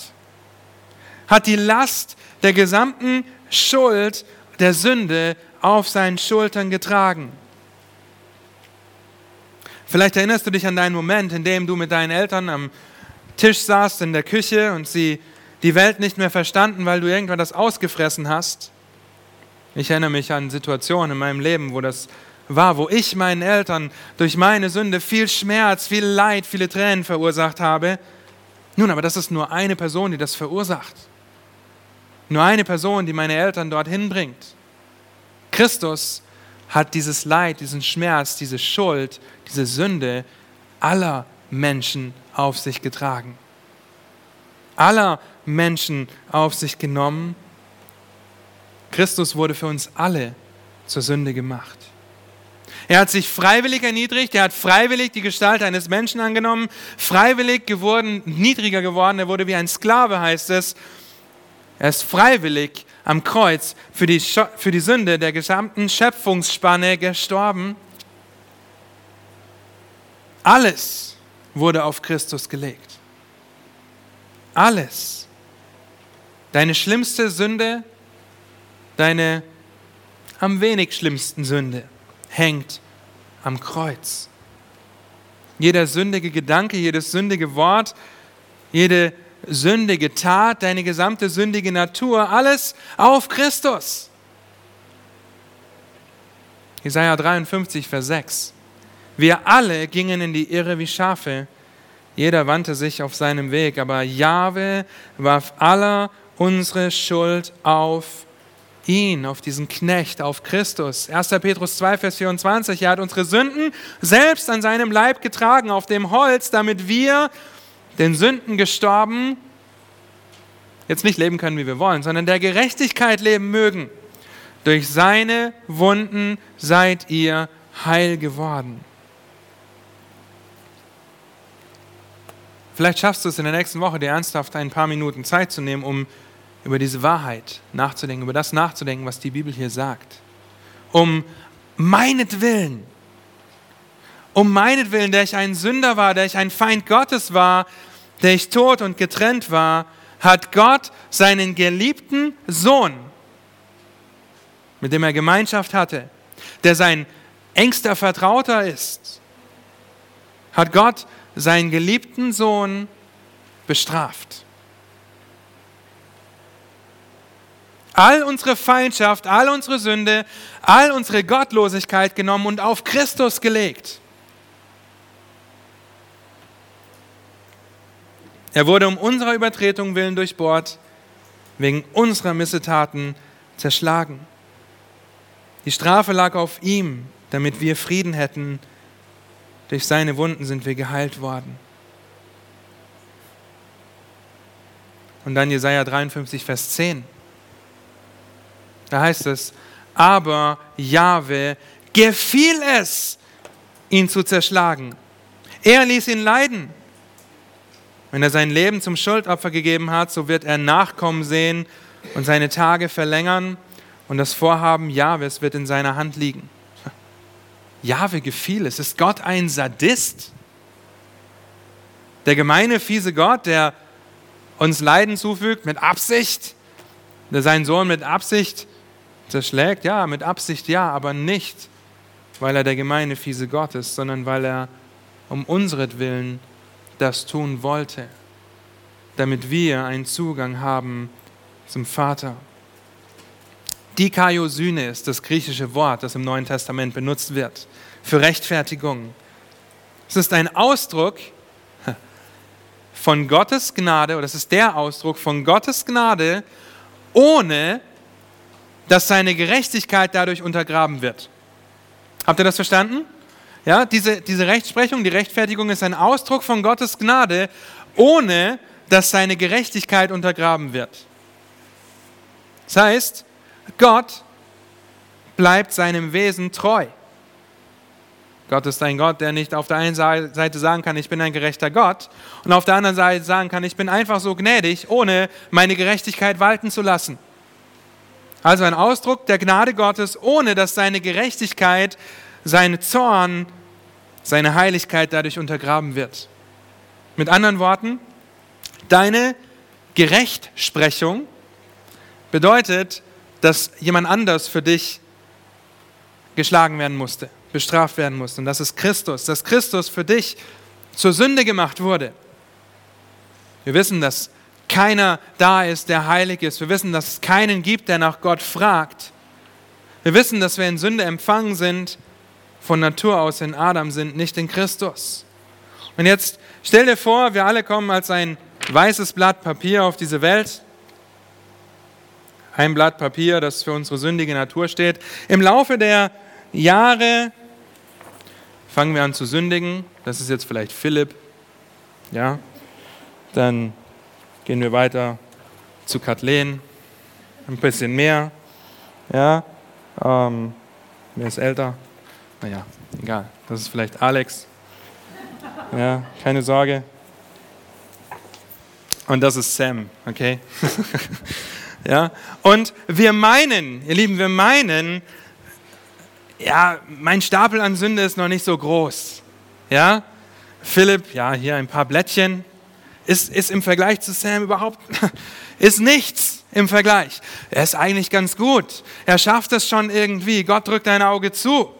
hat die Last der gesamten Schuld der Sünde auf seinen Schultern getragen. Vielleicht erinnerst du dich an deinen Moment, in dem du mit deinen Eltern am Tisch saßt in der Küche und sie die Welt nicht mehr verstanden, weil du irgendwann das ausgefressen hast. Ich erinnere mich an Situationen in meinem Leben, wo das war, wo ich meinen Eltern durch meine Sünde viel Schmerz, viel Leid, viele Tränen verursacht habe. Nun, aber das ist nur eine Person, die das verursacht. Nur eine Person, die meine Eltern dorthin bringt. Christus hat dieses Leid, diesen Schmerz, diese Schuld, diese Sünde aller Menschen auf sich getragen. Aller Menschen auf sich genommen. Christus wurde für uns alle zur Sünde gemacht. Er hat sich freiwillig erniedrigt, er hat freiwillig die Gestalt eines Menschen angenommen, freiwillig geworden, niedriger geworden, er wurde wie ein Sklave, heißt es, er ist freiwillig am Kreuz für die, für die Sünde der gesamten Schöpfungsspanne gestorben. Alles wurde auf Christus gelegt. Alles. Deine schlimmste Sünde, deine am wenig schlimmsten Sünde hängt am Kreuz. Jeder sündige Gedanke, jedes sündige Wort, jede sündige Tat, deine gesamte sündige Natur, alles auf Christus. Jesaja 53, Vers 6. Wir alle gingen in die Irre wie Schafe. Jeder wandte sich auf seinem Weg, aber Jahwe warf aller unsere Schuld auf ihn, auf diesen Knecht, auf Christus. 1. Petrus 2, Vers 24. Er hat unsere Sünden selbst an seinem Leib getragen, auf dem Holz, damit wir den Sünden gestorben, jetzt nicht leben können, wie wir wollen, sondern der Gerechtigkeit leben mögen. Durch seine Wunden seid ihr heil geworden. Vielleicht schaffst du es in der nächsten Woche, dir ernsthaft ein paar Minuten Zeit zu nehmen, um über diese Wahrheit nachzudenken, über das nachzudenken, was die Bibel hier sagt. Um meinetwillen, um meinetwillen, der ich ein Sünder war, der ich ein Feind Gottes war, der ich tot und getrennt war, hat Gott seinen geliebten Sohn, mit dem er Gemeinschaft hatte, der sein engster Vertrauter ist, hat Gott seinen geliebten Sohn bestraft. All unsere Feindschaft, all unsere Sünde, all unsere Gottlosigkeit genommen und auf Christus gelegt. Er wurde um unserer Übertretung willen durchbohrt, wegen unserer Missetaten zerschlagen. Die Strafe lag auf ihm, damit wir Frieden hätten. Durch seine Wunden sind wir geheilt worden. Und dann Jesaja 53, Vers 10. Da heißt es, aber Jahwe gefiel es, ihn zu zerschlagen. Er ließ ihn leiden. Wenn er sein Leben zum Schuldopfer gegeben hat, so wird er Nachkommen sehen und seine Tage verlängern und das Vorhaben Jahwes wird in seiner Hand liegen. Jahwe gefiel es. Ist Gott ein Sadist? Der gemeine, fiese Gott, der uns Leiden zufügt mit Absicht, der seinen Sohn mit Absicht zerschlägt? Ja, mit Absicht ja, aber nicht, weil er der gemeine, fiese Gott ist, sondern weil er um unseretwillen das tun wollte, damit wir einen Zugang haben zum Vater. Dikaiosyne ist das griechische Wort, das im Neuen Testament benutzt wird für Rechtfertigung. Es ist ein Ausdruck von Gottes Gnade, oder es ist der Ausdruck von Gottes Gnade, ohne dass seine Gerechtigkeit dadurch untergraben wird. Habt ihr das verstanden? Ja, diese, diese Rechtsprechung, die Rechtfertigung ist ein Ausdruck von Gottes Gnade, ohne dass seine Gerechtigkeit untergraben wird. Das heißt, Gott bleibt seinem Wesen treu. Gott ist ein Gott, der nicht auf der einen Seite sagen kann, ich bin ein gerechter Gott, und auf der anderen Seite sagen kann, ich bin einfach so gnädig, ohne meine Gerechtigkeit walten zu lassen. Also ein Ausdruck der Gnade Gottes, ohne dass seine Gerechtigkeit, sein Zorn, seine Heiligkeit dadurch untergraben wird. Mit anderen Worten, deine Gerechtsprechung bedeutet, dass jemand anders für dich geschlagen werden musste, bestraft werden musste. Und das ist Christus, dass Christus für dich zur Sünde gemacht wurde. Wir wissen, dass keiner da ist, der heilig ist. Wir wissen, dass es keinen gibt, der nach Gott fragt. Wir wissen, dass wir in Sünde empfangen sind, von Natur aus in Adam sind, nicht in Christus. Und jetzt stell dir vor, wir alle kommen als ein weißes Blatt Papier auf diese Welt. Ein Blatt Papier, das für unsere sündige Natur steht. Im Laufe der Jahre fangen wir an zu sündigen. Das ist jetzt vielleicht Philipp. Ja, dann gehen wir weiter zu Kathleen, ein bisschen mehr. Ja, ähm, wer ist älter? Naja, egal. Das ist vielleicht Alex. Ja, keine Sorge. Und das ist Sam, okay? *laughs* ja, und wir meinen, ihr Lieben, wir meinen, ja, mein Stapel an Sünde ist noch nicht so groß. Ja, Philipp, ja, hier ein paar Blättchen, ist, ist im Vergleich zu Sam überhaupt, *laughs* ist nichts im Vergleich. Er ist eigentlich ganz gut. Er schafft es schon irgendwie. Gott drückt ein Auge zu.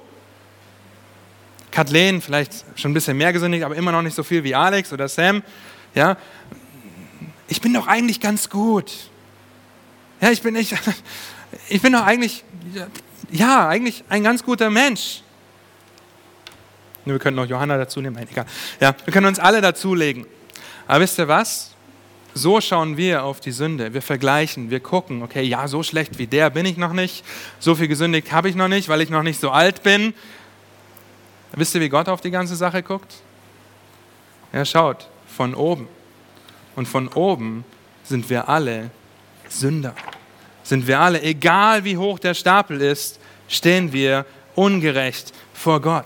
Kathleen, vielleicht schon ein bisschen mehr gesündigt, aber immer noch nicht so viel wie Alex oder Sam. Ja, ich bin doch eigentlich ganz gut. Ja, ich bin, ich, *laughs* ich bin doch eigentlich, ja, eigentlich ein ganz guter Mensch. Wir können noch Johanna dazu nehmen, egal. Ja, wir können uns alle dazulegen. Aber wisst ihr was? So schauen wir auf die Sünde. Wir vergleichen, wir gucken, okay, ja, so schlecht wie der bin ich noch nicht, so viel gesündigt habe ich noch nicht, weil ich noch nicht so alt bin. Wisst ihr, wie Gott auf die ganze Sache guckt? Er schaut von oben. Und von oben sind wir alle Sünder. Sind wir alle, egal wie hoch der Stapel ist, stehen wir ungerecht vor Gott.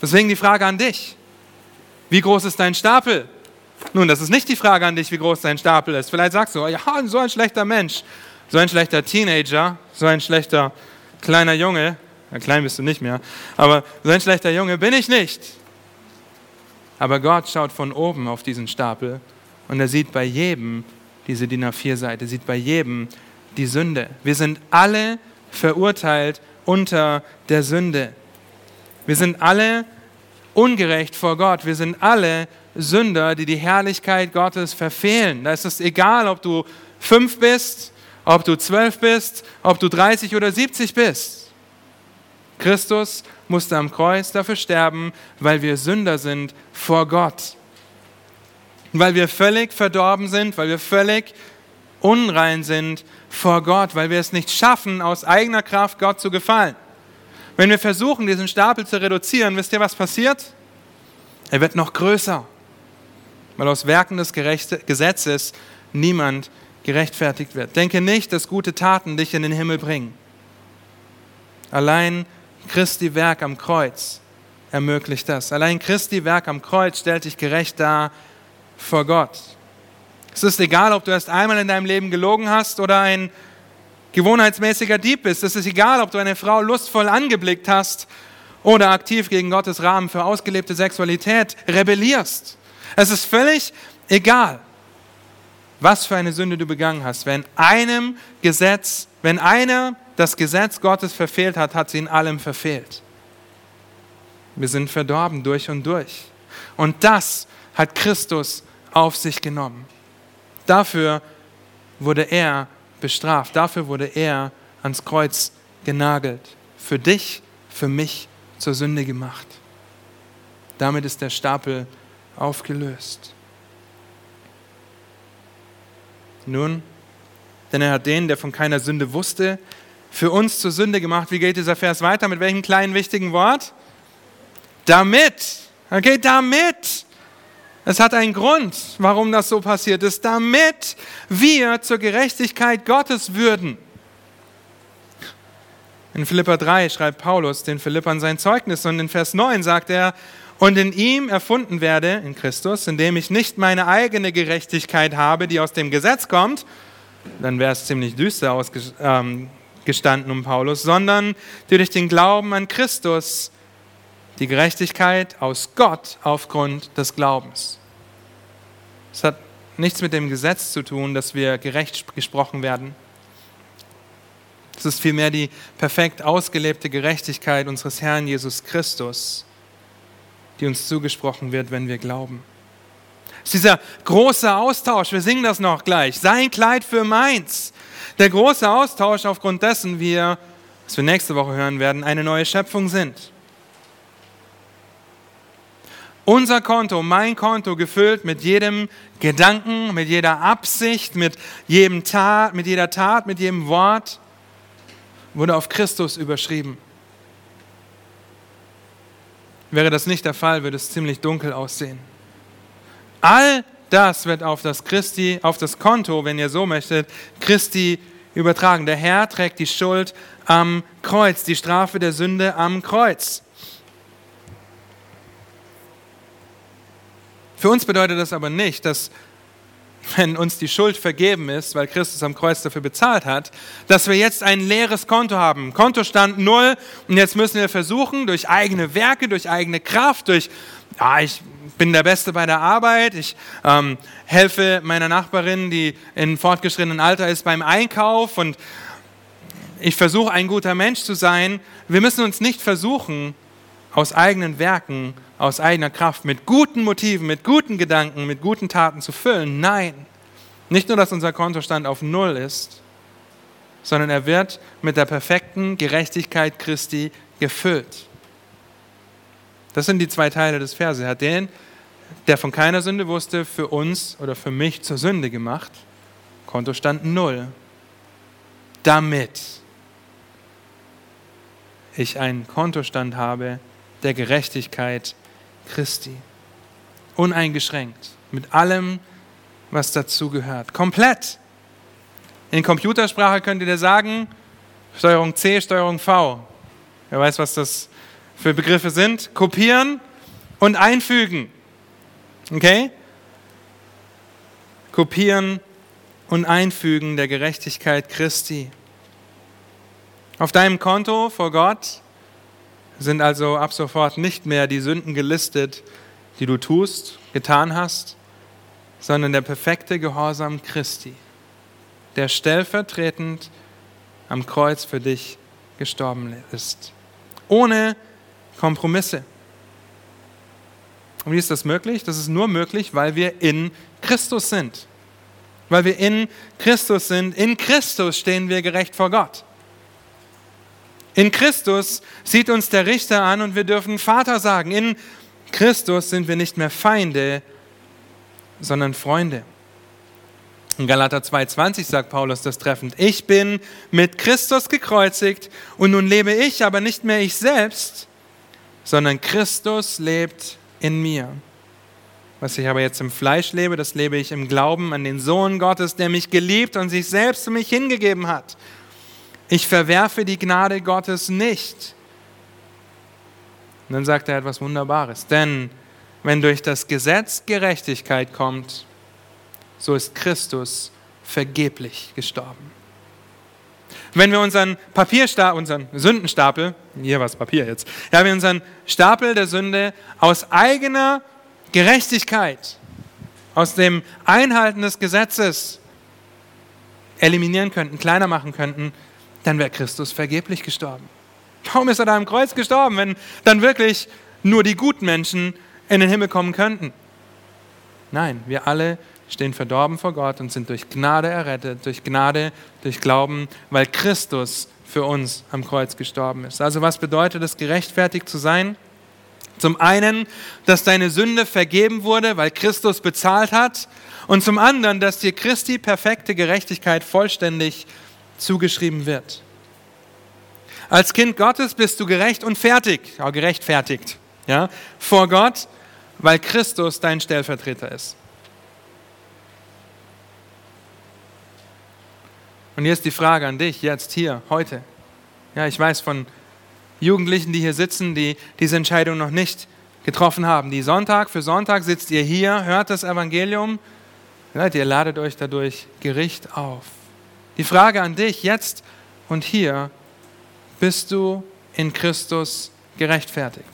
Deswegen die Frage an dich. Wie groß ist dein Stapel? Nun, das ist nicht die Frage an dich, wie groß dein Stapel ist. Vielleicht sagst du, ja, so ein schlechter Mensch, so ein schlechter Teenager, so ein schlechter kleiner Junge. Klein bist du nicht mehr, aber so ein schlechter Junge bin ich nicht. Aber Gott schaut von oben auf diesen Stapel und er sieht bei jedem diese DIN A4-Seite, sieht bei jedem die Sünde. Wir sind alle verurteilt unter der Sünde. Wir sind alle ungerecht vor Gott. Wir sind alle Sünder, die die Herrlichkeit Gottes verfehlen. Da ist es egal, ob du fünf bist, ob du zwölf bist, ob du 30 oder 70 bist. Christus musste am Kreuz dafür sterben, weil wir Sünder sind vor Gott. Weil wir völlig verdorben sind, weil wir völlig unrein sind vor Gott, weil wir es nicht schaffen, aus eigener Kraft Gott zu gefallen. Wenn wir versuchen, diesen Stapel zu reduzieren, wisst ihr, was passiert? Er wird noch größer, weil aus Werken des Gesetzes niemand gerechtfertigt wird. Denke nicht, dass gute Taten dich in den Himmel bringen. Allein Christi Werk am Kreuz ermöglicht das. Allein Christi Werk am Kreuz stellt dich gerecht dar vor Gott. Es ist egal, ob du erst einmal in deinem Leben gelogen hast oder ein gewohnheitsmäßiger Dieb bist. Es ist egal, ob du eine Frau lustvoll angeblickt hast oder aktiv gegen Gottes Rahmen für ausgelebte Sexualität rebellierst. Es ist völlig egal, was für eine Sünde du begangen hast. Wenn einem Gesetz, wenn einer das Gesetz Gottes verfehlt hat, hat sie in allem verfehlt. Wir sind verdorben durch und durch. Und das hat Christus auf sich genommen. Dafür wurde er bestraft. Dafür wurde er ans Kreuz genagelt. Für dich, für mich zur Sünde gemacht. Damit ist der Stapel aufgelöst. Nun, denn er hat den, der von keiner Sünde wusste, für uns zur Sünde gemacht. Wie geht dieser Vers weiter? Mit welchem kleinen wichtigen Wort? Damit. Okay, damit. Es hat einen Grund, warum das so passiert ist, damit wir zur Gerechtigkeit Gottes würden. In Philippa 3 schreibt Paulus den Philippern sein Zeugnis und in Vers 9 sagt er, und in ihm erfunden werde, in Christus, indem ich nicht meine eigene Gerechtigkeit habe, die aus dem Gesetz kommt, dann wäre es ziemlich düster ausgestanden ähm, um Paulus, sondern durch den Glauben an Christus die Gerechtigkeit aus Gott aufgrund des Glaubens. Es hat nichts mit dem Gesetz zu tun, dass wir gerecht gesprochen werden. Es ist vielmehr die perfekt ausgelebte Gerechtigkeit unseres Herrn Jesus Christus, die uns zugesprochen wird, wenn wir glauben. Es ist dieser große Austausch, wir singen das noch gleich, sein Kleid für meins. Der große Austausch, aufgrund dessen wir, was wir nächste Woche hören werden, eine neue Schöpfung sind. Unser Konto, mein Konto, gefüllt mit jedem Gedanken, mit jeder Absicht, mit jedem Tat, mit jeder Tat, mit jedem Wort, wurde auf Christus überschrieben. Wäre das nicht der Fall, würde es ziemlich dunkel aussehen. All das wird auf das Christi, auf das Konto, wenn ihr so möchtet, Christi übertragen. Der Herr trägt die Schuld am Kreuz, die Strafe der Sünde am Kreuz. Für uns bedeutet das aber nicht, dass wenn uns die Schuld vergeben ist, weil Christus am Kreuz dafür bezahlt hat, dass wir jetzt ein leeres Konto haben. Kontostand null und jetzt müssen wir versuchen, durch eigene Werke, durch eigene Kraft, durch, ja, ich bin der Beste bei der Arbeit, ich ähm, helfe meiner Nachbarin, die in fortgeschrittenen Alter ist, beim Einkauf und ich versuche ein guter Mensch zu sein. Wir müssen uns nicht versuchen, aus eigenen Werken aus eigener Kraft, mit guten Motiven, mit guten Gedanken, mit guten Taten zu füllen. Nein, nicht nur, dass unser Kontostand auf Null ist, sondern er wird mit der perfekten Gerechtigkeit Christi gefüllt. Das sind die zwei Teile des Verses. Er hat den, der von keiner Sünde wusste, für uns oder für mich zur Sünde gemacht. Kontostand Null. Damit ich einen Kontostand habe der Gerechtigkeit Christi. Uneingeschränkt. Mit allem, was dazu gehört. Komplett. In Computersprache könnt ihr sagen, Steuerung C, Steuerung V. Wer weiß, was das für Begriffe sind? Kopieren und einfügen. Okay? Kopieren und einfügen der Gerechtigkeit Christi. Auf deinem Konto vor Gott sind also ab sofort nicht mehr die Sünden gelistet, die du tust, getan hast, sondern der perfekte Gehorsam Christi, der stellvertretend am Kreuz für dich gestorben ist. Ohne Kompromisse. Und wie ist das möglich? Das ist nur möglich, weil wir in Christus sind. Weil wir in Christus sind. In Christus stehen wir gerecht vor Gott. In Christus sieht uns der Richter an und wir dürfen Vater sagen. In Christus sind wir nicht mehr Feinde, sondern Freunde. In Galater 2,20 sagt Paulus das treffend. Ich bin mit Christus gekreuzigt und nun lebe ich, aber nicht mehr ich selbst, sondern Christus lebt in mir. Was ich aber jetzt im Fleisch lebe, das lebe ich im Glauben an den Sohn Gottes, der mich geliebt und sich selbst für mich hingegeben hat. Ich verwerfe die Gnade Gottes nicht. Und dann sagt er etwas Wunderbares. Denn wenn durch das Gesetz Gerechtigkeit kommt, so ist Christus vergeblich gestorben. Wenn wir unseren Papierstapel, unseren Sündenstapel, hier war es Papier jetzt, ja, wir unseren Stapel der Sünde aus eigener Gerechtigkeit, aus dem Einhalten des Gesetzes eliminieren könnten, kleiner machen könnten, dann wäre Christus vergeblich gestorben. Warum ist er da am Kreuz gestorben, wenn dann wirklich nur die guten Menschen in den Himmel kommen könnten? Nein, wir alle stehen verdorben vor Gott und sind durch Gnade errettet, durch Gnade, durch Glauben, weil Christus für uns am Kreuz gestorben ist. Also was bedeutet es, gerechtfertigt zu sein? Zum einen, dass deine Sünde vergeben wurde, weil Christus bezahlt hat. Und zum anderen, dass dir Christi perfekte Gerechtigkeit vollständig zugeschrieben wird. Als Kind Gottes bist du gerecht und fertig, auch gerechtfertigt, ja, vor Gott, weil Christus dein Stellvertreter ist. Und hier ist die Frage an dich, jetzt, hier, heute. Ja, ich weiß von Jugendlichen, die hier sitzen, die diese Entscheidung noch nicht getroffen haben. Die Sonntag für Sonntag sitzt ihr hier, hört das Evangelium, ihr ladet euch dadurch Gericht auf. Die Frage an dich, jetzt und hier, bist du in Christus gerechtfertigt?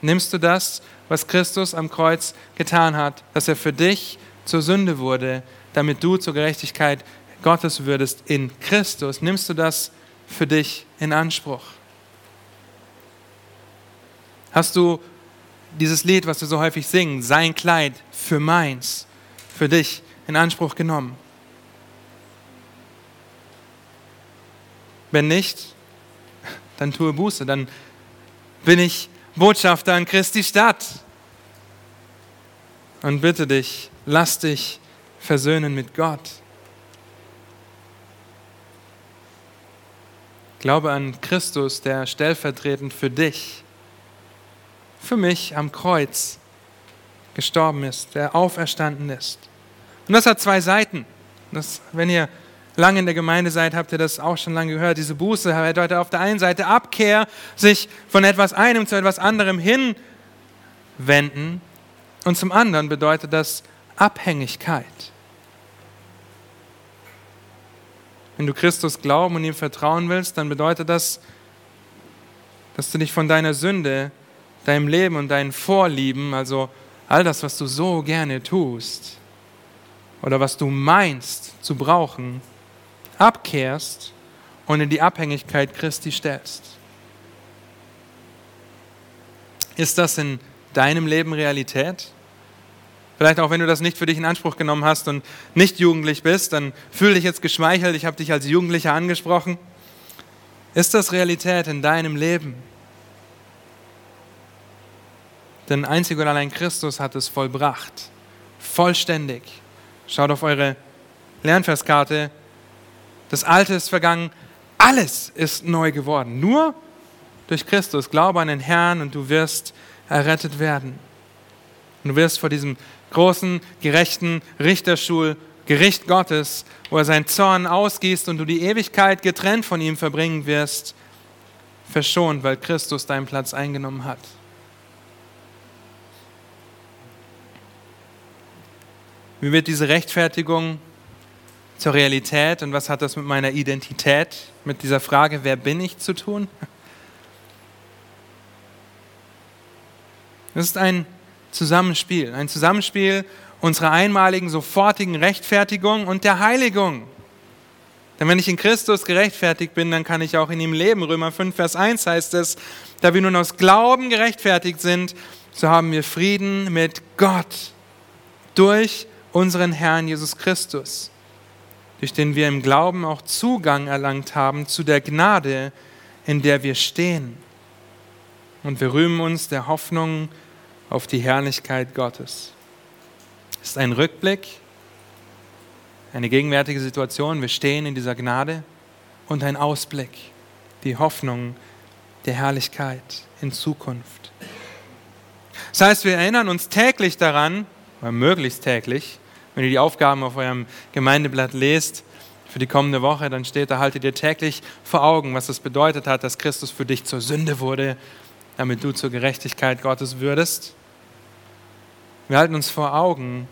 Nimmst du das, was Christus am Kreuz getan hat, dass er für dich zur Sünde wurde, damit du zur Gerechtigkeit Gottes würdest in Christus, nimmst du das für dich in Anspruch? Hast du dieses Lied, was wir so häufig singen, sein Kleid für meins, für dich in Anspruch genommen? Wenn nicht, dann tue Buße, dann bin ich Botschafter an Christi Stadt. Und bitte dich, lass dich versöhnen mit Gott. Glaube an Christus, der stellvertretend für dich, für mich am Kreuz gestorben ist, der auferstanden ist. Und das hat zwei Seiten. Das, wenn ihr lange in der Gemeinde seid, habt ihr das auch schon lange gehört. Diese Buße bedeutet auf der einen Seite Abkehr, sich von etwas einem zu etwas anderem hinwenden. Und zum anderen bedeutet das Abhängigkeit. Wenn du Christus glauben und ihm vertrauen willst, dann bedeutet das, dass du dich von deiner Sünde, deinem Leben und deinen Vorlieben, also all das, was du so gerne tust oder was du meinst zu brauchen, abkehrst und in die Abhängigkeit Christi stellst. Ist das in deinem Leben Realität? Vielleicht auch, wenn du das nicht für dich in Anspruch genommen hast und nicht jugendlich bist, dann fühl dich jetzt geschmeichelt, ich habe dich als Jugendlicher angesprochen. Ist das Realität in deinem Leben? Denn einzig und allein Christus hat es vollbracht. Vollständig. Schaut auf eure Lernverskarte. Das Alte ist vergangen. Alles ist neu geworden. Nur durch Christus. Glaube an den Herrn und du wirst errettet werden. Und du wirst vor diesem großen, gerechten Richterstuhl, Gericht Gottes, wo er seinen Zorn ausgießt und du die Ewigkeit getrennt von ihm verbringen wirst, verschont, weil Christus deinen Platz eingenommen hat. Wie wird diese Rechtfertigung zur Realität und was hat das mit meiner Identität, mit dieser Frage, wer bin ich, zu tun? Es ist ein Zusammenspiel. Ein Zusammenspiel unserer einmaligen, sofortigen Rechtfertigung und der Heiligung. Denn wenn ich in Christus gerechtfertigt bin, dann kann ich auch in ihm leben. Römer 5, Vers 1 heißt es, da wir nun aus Glauben gerechtfertigt sind, so haben wir Frieden mit Gott durch unseren Herrn Jesus Christus, durch den wir im Glauben auch Zugang erlangt haben zu der Gnade, in der wir stehen. Und wir rühmen uns der Hoffnung auf die Herrlichkeit Gottes. Es ist ein Rückblick, eine gegenwärtige Situation, wir stehen in dieser Gnade und ein Ausblick, die Hoffnung der Herrlichkeit in Zukunft. Das heißt, wir erinnern uns täglich daran, oder möglichst täglich, wenn ihr die Aufgaben auf eurem Gemeindeblatt lest für die kommende Woche, dann steht da, haltet ihr täglich vor Augen, was es bedeutet hat, dass Christus für dich zur Sünde wurde, damit du zur Gerechtigkeit Gottes würdest. Wir halten uns vor Augen,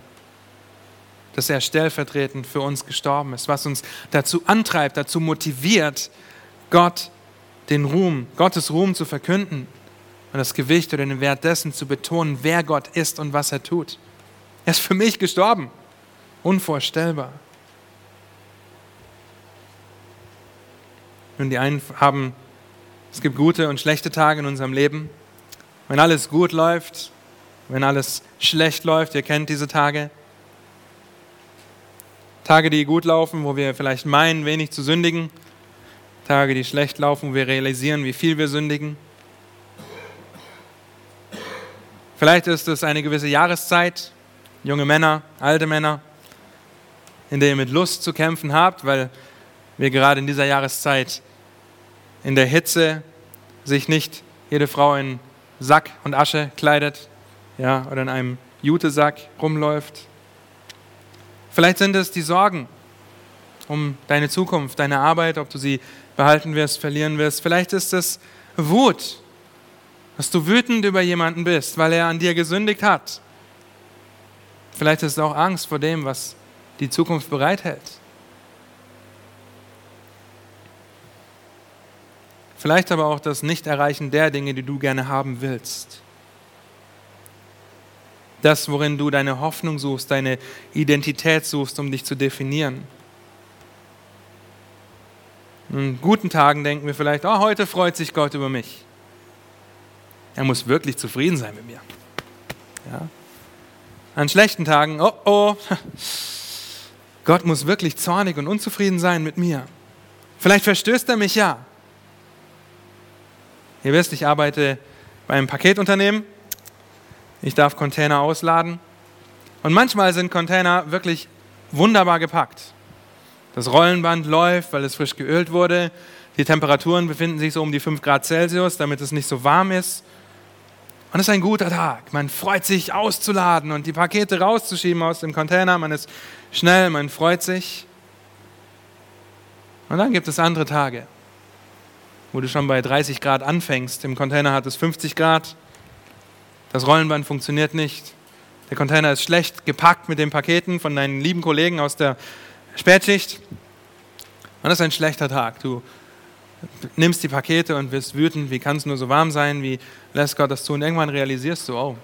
dass er stellvertretend für uns gestorben ist, was uns dazu antreibt, dazu motiviert, Gott den Ruhm, Gottes Ruhm zu verkünden und das Gewicht oder den Wert dessen zu betonen, wer Gott ist und was er tut. Er ist für mich gestorben. Unvorstellbar. Nun, die einen haben, es gibt gute und schlechte Tage in unserem Leben. Wenn alles gut läuft, wenn alles schlecht läuft, ihr kennt diese Tage. Tage, die gut laufen, wo wir vielleicht meinen, wenig zu sündigen. Tage, die schlecht laufen, wo wir realisieren, wie viel wir sündigen. Vielleicht ist es eine gewisse Jahreszeit, junge Männer, alte Männer, in der ihr mit Lust zu kämpfen habt, weil wir gerade in dieser Jahreszeit in der Hitze sich nicht jede Frau in Sack und Asche kleidet ja, oder in einem Jutesack rumläuft. Vielleicht sind es die Sorgen um deine Zukunft, deine Arbeit, ob du sie behalten wirst, verlieren wirst. Vielleicht ist es Wut, dass du wütend über jemanden bist, weil er an dir gesündigt hat. Vielleicht ist es auch Angst vor dem, was die Zukunft bereithält. Vielleicht aber auch das Nicht-Erreichen der Dinge, die du gerne haben willst. Das, worin du deine Hoffnung suchst, deine Identität suchst, um dich zu definieren. In guten Tagen denken wir vielleicht, oh, heute freut sich Gott über mich. Er muss wirklich zufrieden sein mit mir. Ja? An schlechten Tagen, oh oh, *laughs* Gott muss wirklich zornig und unzufrieden sein mit mir. Vielleicht verstößt er mich ja. Ihr wisst, ich arbeite bei einem Paketunternehmen. Ich darf Container ausladen. Und manchmal sind Container wirklich wunderbar gepackt. Das Rollenband läuft, weil es frisch geölt wurde. Die Temperaturen befinden sich so um die 5 Grad Celsius, damit es nicht so warm ist. Und es ist ein guter Tag. Man freut sich auszuladen und die Pakete rauszuschieben aus dem Container. Man ist schnell, man freut sich. Und dann gibt es andere Tage, wo du schon bei 30 Grad anfängst. Im Container hat es 50 Grad. Das Rollenband funktioniert nicht. Der Container ist schlecht gepackt mit den Paketen von deinen lieben Kollegen aus der Spätschicht. Und das ist ein schlechter Tag. Du nimmst die Pakete und wirst wütend, wie kann es nur so warm sein, wie lässt Gott das zu? Und irgendwann realisierst du, oh,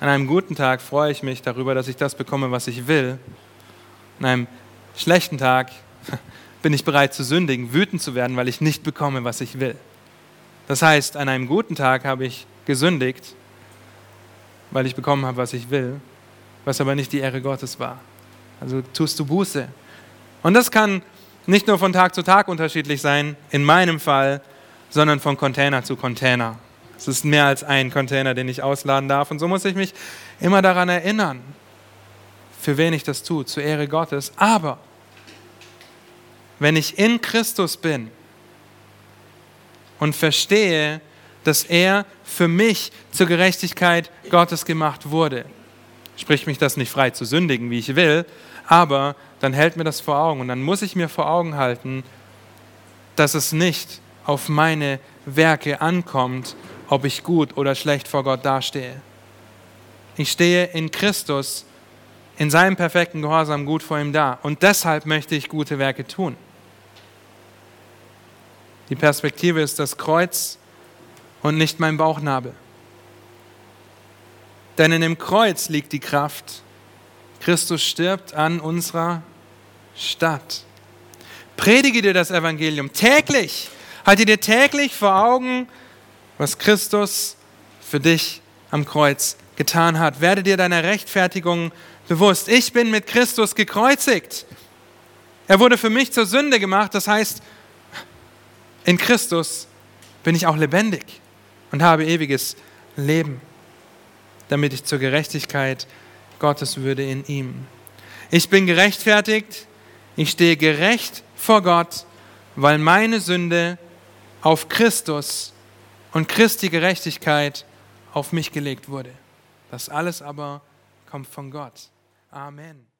an einem guten Tag freue ich mich darüber, dass ich das bekomme, was ich will. An einem schlechten Tag *laughs* bin ich bereit zu sündigen, wütend zu werden, weil ich nicht bekomme, was ich will. Das heißt, an einem guten Tag habe ich gesündigt, weil ich bekommen habe, was ich will, was aber nicht die Ehre Gottes war. Also tust du Buße. Und das kann nicht nur von Tag zu Tag unterschiedlich sein, in meinem Fall, sondern von Container zu Container. Es ist mehr als ein Container, den ich ausladen darf. Und so muss ich mich immer daran erinnern, für wen ich das tue, zur Ehre Gottes. Aber wenn ich in Christus bin und verstehe, dass er für mich zur Gerechtigkeit Gottes gemacht wurde, spricht mich das nicht frei zu sündigen, wie ich will, aber dann hält mir das vor Augen und dann muss ich mir vor Augen halten, dass es nicht auf meine Werke ankommt, ob ich gut oder schlecht vor Gott dastehe. Ich stehe in Christus, in seinem perfekten Gehorsam gut vor ihm da und deshalb möchte ich gute Werke tun. Die Perspektive ist das Kreuz und nicht mein Bauchnabel. Denn in dem Kreuz liegt die Kraft, Christus stirbt an unserer Stadt. Predige dir das Evangelium täglich. Halte dir täglich vor Augen, was Christus für dich am Kreuz getan hat. Werde dir deiner Rechtfertigung bewusst. Ich bin mit Christus gekreuzigt. Er wurde für mich zur Sünde gemacht. Das heißt, in Christus bin ich auch lebendig und habe ewiges Leben, damit ich zur Gerechtigkeit Gottes würde in ihm. Ich bin gerechtfertigt, ich stehe gerecht vor Gott, weil meine Sünde auf Christus und Christi Gerechtigkeit auf mich gelegt wurde. Das alles aber kommt von Gott. Amen.